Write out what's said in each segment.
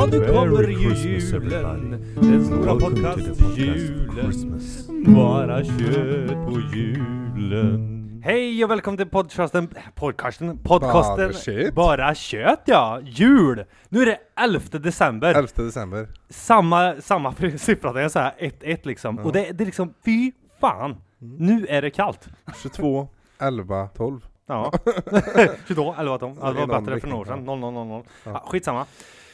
Ja, nu kommer ju julen. Den stora podcast-julen. Bara kött på julen. Hej och välkommen till podcasten, podcasten, podcasten, Bara kött. Bara kött ja, jul! Nu är det 11 december, 11 december. samma, samma siffra, det är såhär 1-1 liksom. Och det, det är liksom, fy fan! Nu är det kallt. 22, 11, 12. Ja. 22, 11, 12. Ja, det var någon bättre för några år sedan. 00, 00. Ja. Ja, skitsamma.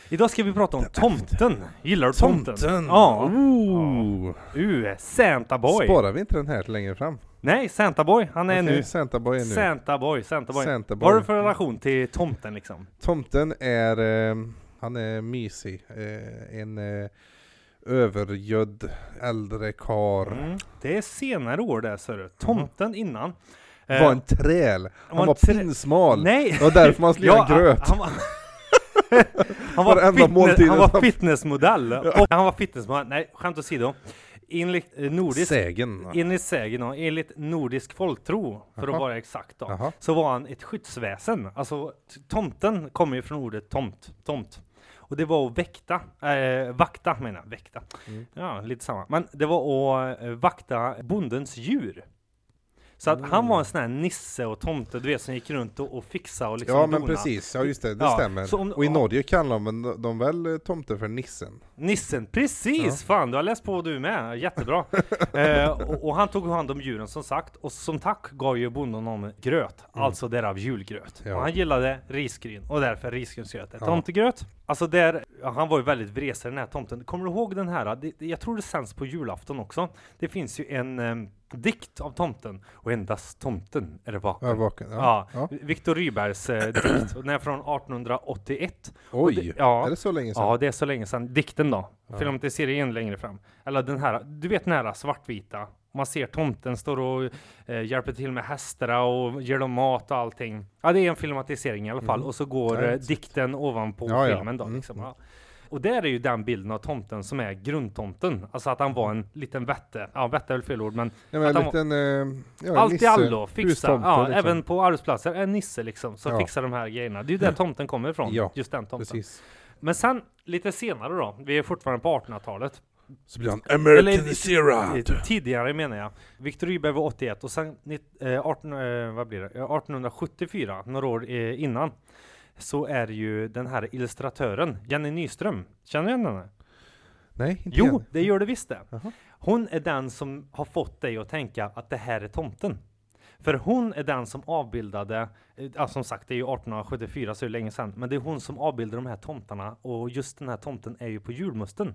Idag ska vi prata om tomten. Gillar du tomten? Tomten! Ja. Oh. Uh, Santa Boy. Sparar vi inte den här till längre fram? Nej, Santa Boy. Han är Okej, nu. Santa Boy är nu. Santa Boy, Santa Boy. Santa Vad har Boy. du för relation till tomten liksom? Tomten är, eh, han är mysig. Eh, en eh, övergödd äldre kar. Mm. Det är senare år där ser du. Tomten innan. eh, Var en träl. Han var var, trä- pinsmal. Nej! Det var därför man skulle göra gröt. Han, var, han, var fitness, han var fitnessmodell. Och han var fitnessmodell. Nej, skämt åsido. Enligt eh, nordisk Sägen. Enligt sägen och enligt nordisk folktro, för att Jaha. vara exakt då, så var han ett skyddsväsen. Alltså tomten kommer ju från ordet tomt, tomt. Och det var att väkta, eh, vakta menar jag, väkta. Mm. Ja, lite samma. Men det var att eh, vakta bondens djur. Så att han Mm. var en sån här nisse och tomte, du vet, som gick runt och, och fixade och liksom Ja men dona. precis, ja just det, det Ja, stämmer. om- och i ja. Norge kallar de, de väl tomten för nissen? Nissen, precis! Fan, du har läst på du med, jättebra! eh, och, och han tog hand om djuren som sagt, och som tack gav ju bonden honom gröt, alltså därav julgröt. Ja. Och han gillade risgryn, och därför risgrynsgröt. Ja. Tomtegröt, alltså där, ja, han var ju väldigt vresig den här tomten. Kommer du ihåg den här? Det, jag tror det sänds på julafton också. Det finns ju en em, dikt av tomten, och endast tomten är det vaken. Ja, vaken. Ja, Ja. Viktor Rydbergs eh, dikt, den är från 1881. Oj, det- ja. är det så länge sedan? Ja, det är så länge sedan. Dikten då. Ja. Filmatiseringen längre fram. Eller den här, du vet den här svartvita. Man ser tomten står och eh, hjälper till med hästarna och ger dem mat och allting. Ja, det är en filmatisering i alla fall. Mm. Och så går Ja, eh, dikten ovanpå Ja, filmen då. Mm, Liksom. Ja. Och där är ju den bilden av tomten som är grundtomten. Alltså att han var en liten vätte. Ja, vätte är väl fel ord, men Ja, men Att en liten, eh, ja, allt i nisse, allo. Fixa. Ja, liksom. även på arbetsplatser. En nisse liksom. Som Ja. fixar de här grejerna. Det är ju där tomten kommer ifrån. Ja, Just den tomten. Precis. Men sen lite senare då, vi är fortfarande på 1800-talet. Så blir han americaniserad! Eh, Tidigare menar jag. Viktor Rydberg var 81 och sen nitt- eh, 18, eh, vad blir det? Eh, 1874, några år eh, innan, så är ju den här illustratören, Jenny Nyström. Känner du igen henne? Nej, inte Jo, igen. det gör du visst det. Hon är den som har fått dig att tänka att det här är tomten. För hon är den som avbildade, ja, som sagt det är ju 1874 så är det länge sedan, men det är hon som avbildade de här tomtarna och just den här tomten är ju på julmusten.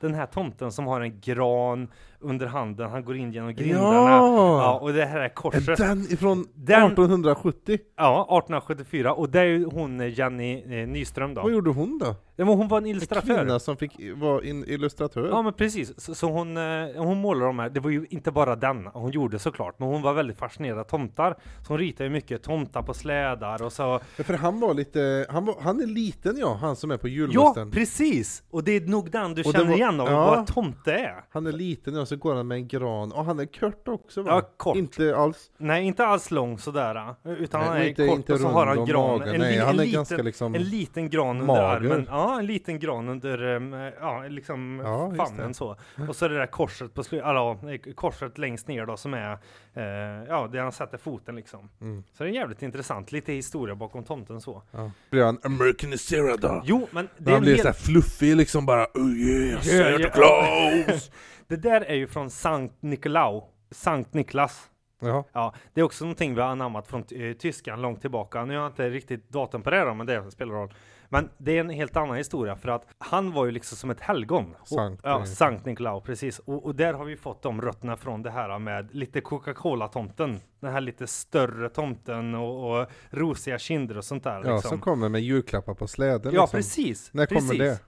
Den här tomten som har en gran under handen, han går in genom grindarna. Ja, Ja! och det här är korset. den ifrån Den- 1870? Ja, 1874 och det är ju hon eh, Jenny eh, Nyström Vad då. gjorde hon då? Ja, men hon var en En illustratör. kvinna som fick vara in illustratör? Ja men precis, så, så hon, eh, hon målar de här, det var ju inte bara den hon gjorde såklart, men hon var väldigt fascinerad av tomtar. Så hon ritade ju mycket tomtar på slädar och så. Ja, För han var lite, han, var, han är liten ja, han som är på Ja, julmusten. precis! Och det är nog den du Och det känner var- igen av ja. vad tomte är. Han är liten ja, så går han med en gran. Och han är kort också va? Ja, kort. Inte alls. Nej, inte alls lång sådär, eh, utan Nej, han är inte- kort inte och så har han gran. magen. En, Nej, han en, är liten, ganska liksom en liten gran under mager. armen. Ja, en liten gran under, um, ja, liksom Ja, famnen så. Och så det där korset på slutet, ja, korset längst ner då som är, eh, ja, där han sätter foten liksom. Mm. Så det är jävligt intressant, lite historia bakom tomten så. Ja. Blir han americaniserad då? Jo, men det När är han blir hel... såhär fluffig liksom bara oh yeah, Santa ja. Claus! Det där är ju från Sankt Nikolau, Sankt Niklas. ja. Ja, det är också någonting vi har anammat från eh, tyskan långt tillbaka. Nu har jag inte riktigt datum på det då, men det spelar roll. Men det är en helt annan historia för att han var ju liksom som ett helgon. Och- Sankt, ja, eh, Sankt Nikolau, precis. Och, och där har vi fått de rötterna från det här med lite Coca-Cola-tomten. Den här lite större tomten och, och rosiga kinder och sånt där. ja, liksom. som kommer med julklappar på släden ja liksom. precis. När precis. kommer det?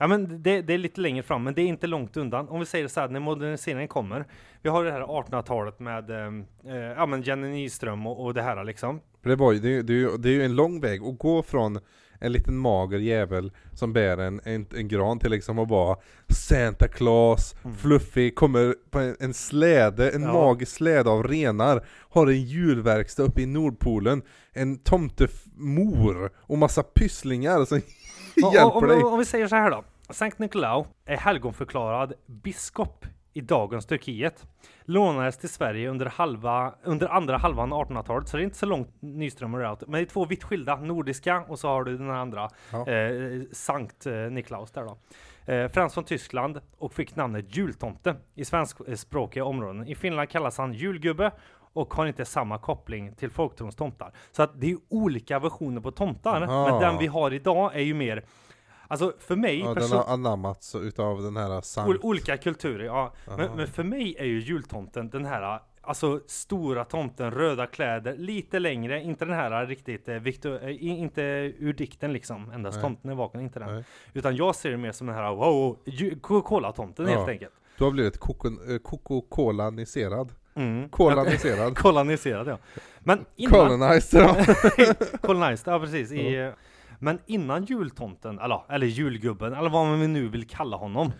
Ja men det, det är lite längre fram, men det är inte långt undan. Om vi säger så här, när moderniseringen kommer. Vi har det här 1800-talet med ehm, eh, ja, men Jenny Nyström och, och det här liksom. Det, var det, det, det är ju en lång väg att gå från en liten mager jävel som bär en, en, en gran till liksom att vara Santa Claus, Mm. fluffig, kommer på en, en släde, en Ja. magisk släde av renar, har en julverkstad uppe i Nordpolen, en tomtemor och massa pysslingar som om, Hjälper om, dig. om, om vi säger så här då. Sankt Nikolaus är helgonförklarad biskop i dagens Turkiet. Lånades till Sverige under, halva, under andra halvan av 1800-talet, så det är inte så långt Nyström och Raut. Men det är två vitt skilda, nordiska och så har du den andra, Ja. eh, Sankt eh, Nikolaus där då. Eh, Frans från Tyskland och fick namnet jultomte i svenskspråkiga områden. I Finland kallas han julgubbe och har inte samma koppling till folktrons tomtar. Så att det är olika versioner på tomtar, Aha. men den vi har idag är ju mer Alltså för mig, Ja, den har anammats utav den här sankt. olika kulturer, ja. Men, men för mig är ju jultomten den här Alltså stora tomten, röda kläder, lite längre, inte den här riktigt, eh, Victor, eh, inte ur dikten liksom, endast Nej. tomten är vaken, inte den. Nej. Utan jag ser det mer som den här, wow, Coca-Cola-tomten helt Ja. enkelt. Du har blivit eh, Coca-Cola-niserad. Mm. Colaniserad. Koloniserad ja. Men innan, Colonized, ja. Colonized, ja precis. I, Men innan jultomten, eller, eller julgubben, eller vad man nu vill kalla honom,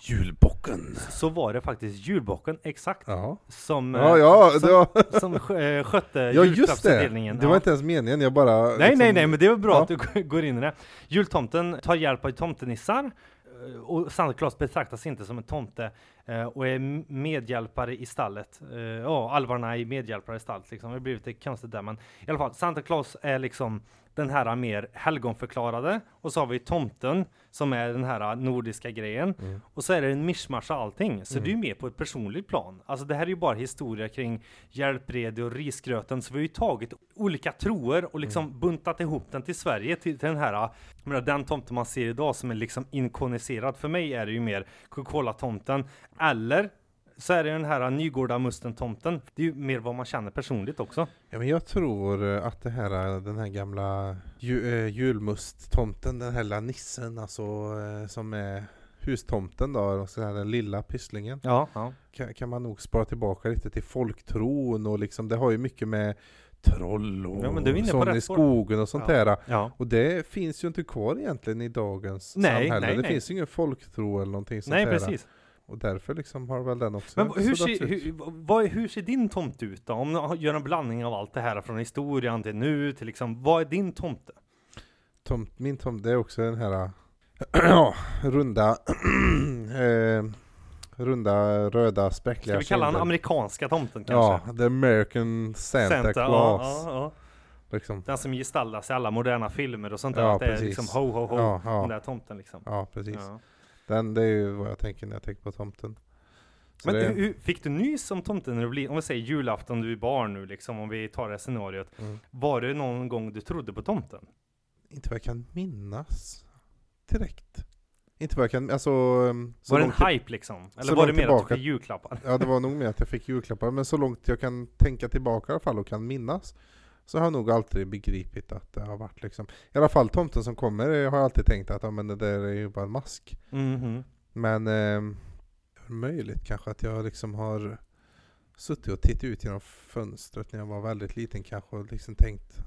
Julbocken. så var det faktiskt julbocken, exakt, Ja. som, eh, Ja, ja, som, var, som eh, skötte ja just det. julklappsutdelningen. Det var Ja. inte ens meningen, jag bara... Nej, liksom- nej, nej, men det är bra Ja. att du går in i det. Jultomten tar hjälp av tomtenissar Eh, och Santa Claus betraktas inte som en tomte eh, och är medhjälpare i stallet. Eh, Ja, alvarna är medhjälpare i stallet liksom. Det har blivit lite konstigt där, men i alla fall, Santa Claus är liksom den här mer helgonförklarade och så har vi tomten som är den här nordiska grejen Mm. och så är det en mischmasch av allting. Så Mm. det är ju mer på ett personligt plan. Alltså det här är ju bara historia kring hjälprede och risgröten. Så vi har ju tagit olika troer och liksom Mm. buntat ihop den till Sverige till, till den här, menar, den tomten man ser idag som är liksom inkoniserad. För mig är det ju mer Coca-Cola-tomten eller så är det den här Nygårda-musten-tomten. Det är ju mer vad man känner personligt också. Ja, men jag tror eh, att det här, den här gamla ju, eh, julmusttomten, den här lilla nissen alltså, eh, som är hustomten då, och så här, den lilla pysslingen, Ja, ja. kan, kan man nog spara tillbaka lite till folktron och liksom, det har ju mycket med troll och Ja, men du är inne på sån rätt i skogen och sånt Ja. där. ja. Och det finns ju inte kvar egentligen i dagens Nej, samhälle. nej, det nej. finns ju ingen folktro eller någonting sånt Nej, där. precis. Och därför liksom har väl den också Men hur ser, hur, vad, hur ser din tomte ut då? Om du gör en blandning av allt det här från historien till nu till liksom, vad är din tomte? Tomt, min tomt, det är också den här ja, runda, eh, runda, röda, spräckliga Ska vi kalla den amerikanska tomten Ja, kanske? the American Santa, ja, Claus. ja, ja. Liksom. Den som gestaltas i alla moderna filmer och sånt där. Ja, att det är precis. liksom ho ho ho. Ja, Den ja, där tomten liksom. ja, precis. Ja. Den, det är ju vad jag tänker när jag tänker på tomten. Så Men det, hur, fick du nys om tomten när du blev, om vi säger julafton, du är barn nu liksom, om vi tar det här scenariot. mm. Var det någon gång du trodde på tomten? Inte vad jag kan minnas direkt. Inte vad jag kan, alltså... så var det en hype liksom? Eller var det mer att tillbaka- du fick julklappar? Ja det var nog mer att jag fick julklappar, men så långt jag kan tänka tillbaka i alla fall och kan minnas så har jag nog alltid begripit att det har varit liksom I alla fall tomten som kommer har jag alltid tänkt att ja, men det där är ju bara en mask Mhm. Men eh, möjligt kanske att jag liksom har suttit och tittat ut genom fönstret när jag var väldigt liten kanske och liksom tänkt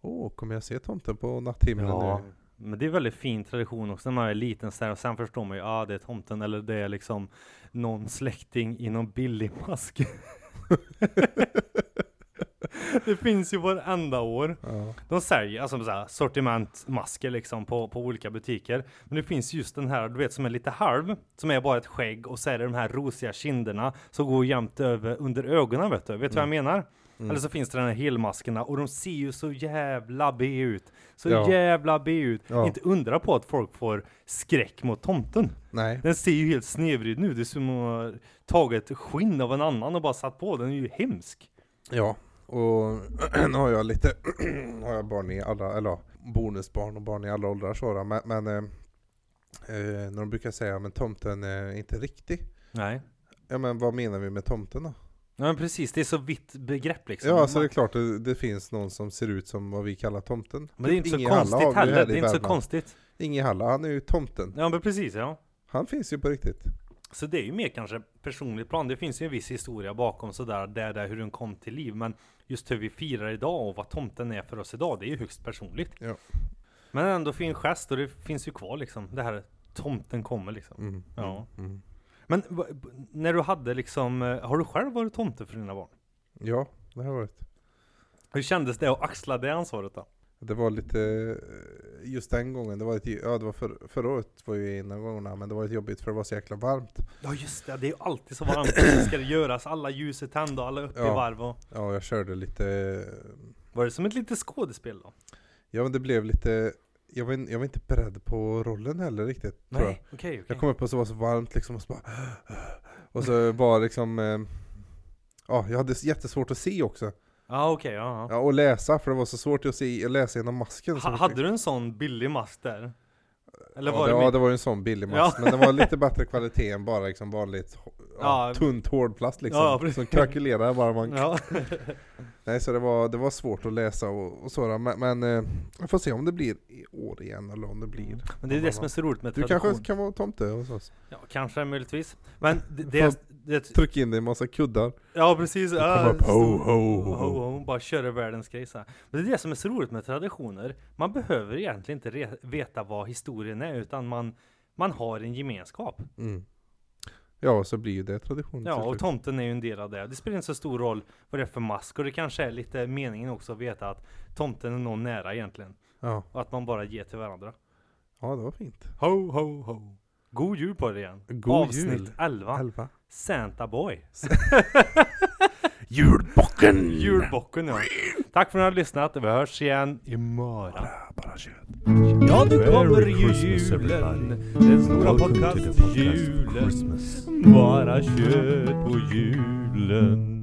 Åh, kommer jag se tomten på natthimlen Ja, nu? men det är väldigt fin tradition också när man är liten så här, och sen förstår man ju, ja ah, det är tomten eller det är liksom någon släkting i någon billig mask. det finns ju varenda år. Ja, De säljer alltså så här, sortimentmasker liksom på, på olika butiker. Men det finns just den här, du vet, som är lite halv, som är bara ett skägg och så är det de här rosiga kinderna som går jämnt över under ögonen vet du. Vet du vad jag menar? Mm. Eller så finns det den här helmaskerna och de ser ju så jävla B ut. Så Ja. jävla B ut. Ja. Inte undra på att folk får skräck mot tomten. Nej, Den ser ju helt snedvriden ut. Det är som att ha tagit skinn av en annan och bara satt på. Den är ju hemsk. Ja, och nu har jag lite, har jag barn i alla, eller bonusbarn och barn i alla åldrar så då, men, men eh, eh, när de brukar säga men tomten är inte riktig. Nej. Ja men vad menar vi med tomten då? Ja men precis, det är så vitt begrepp liksom. Ja Man- det är klart det, det finns någon som ser ut som vad vi kallar tomten. Men det är inte så Inge har konstigt heller. Det är inte så konstigt. Inge Halla, han är ju tomten. Ja men precis ja. Han finns ju på riktigt. Så det är ju mer kanske personligt plan. Det finns ju en viss historia bakom sådär, där, där hur den kom till liv. Men just hur vi firar idag och vad tomten är för oss idag, det är ju högst personligt. Ja. Men ändå fin gest och det finns ju kvar liksom. Det här tomten kommer liksom. Mm. Ja. Mm. Men v- b- när du hade liksom, eh, har du själv varit tomte för dina barn? Ja, det har varit. Hur kändes det att axla det ansvaret då? Det var lite, just den gången, det var ett, ja det var för, förra året var ju en av gångerna, men det var lite jobbigt för det var så jäkla varmt. Ja just det, det är ju alltid så varmt. Så ska det göras, alla ljus är tända och alla uppe i Ja. varv och... Ja, jag körde lite, Var det som ett litet skådespel då? ja men det blev lite, jag var, in- jag var inte beredd på rollen heller riktigt. tror jag. Nej, okej okej. Jag kom upp och så var det så varmt liksom och så bara Och så var liksom eh, Ja, jag hade jättesvårt att se också. Ja okej, ja. ja. Ja, och läsa, för det var så svårt att se, att läsa genom masken. Ha, hade du en sån billig mask där? Eller ja, var det, det, ja, det var ju en sån billig Ja. mask, men den var lite bättre kvalitet än bara liksom vanligt ja, Ja. tunt hårdplast liksom. Ja, som krackelerade bara man Ja. Nej, så det var, det var svårt att läsa och, och sådär, men, men eh, jag får se om det blir i år igen eller om det blir Men det är det som är så roligt med Du tradition. kanske kan vara tomte hos oss? Ja, kanske möjligtvis. Men det, det, det, Tryck in dig en massa kuddar Ja precis, kommer ja, upp, ho, ho, ho. ho, bara köra världens grej så. Men det är det som är så roligt med traditioner. Man behöver egentligen inte veta vad historien är, utan man, man har en gemenskap. mm. Ja, så blir ju det tradition Ja, och tomten är ju en del av det. Det spelar inte så stor roll vad det är för mask, och det kanske är lite meningen också att veta att tomten är någon nära egentligen. ja. Och att man bara ger till varandra. ja, det var fint Ho, ho, ho. God jul på er igen. God Avsnitt jul. 11. Elva Santa Boy. Julbocken! Julbocken ja. Tack för att ni har lyssnat. Vi hörs igen imorgon. Bara, bara kött Ja, nu kommer ju julen. Den stora podcast-julen. Bara kött på julen.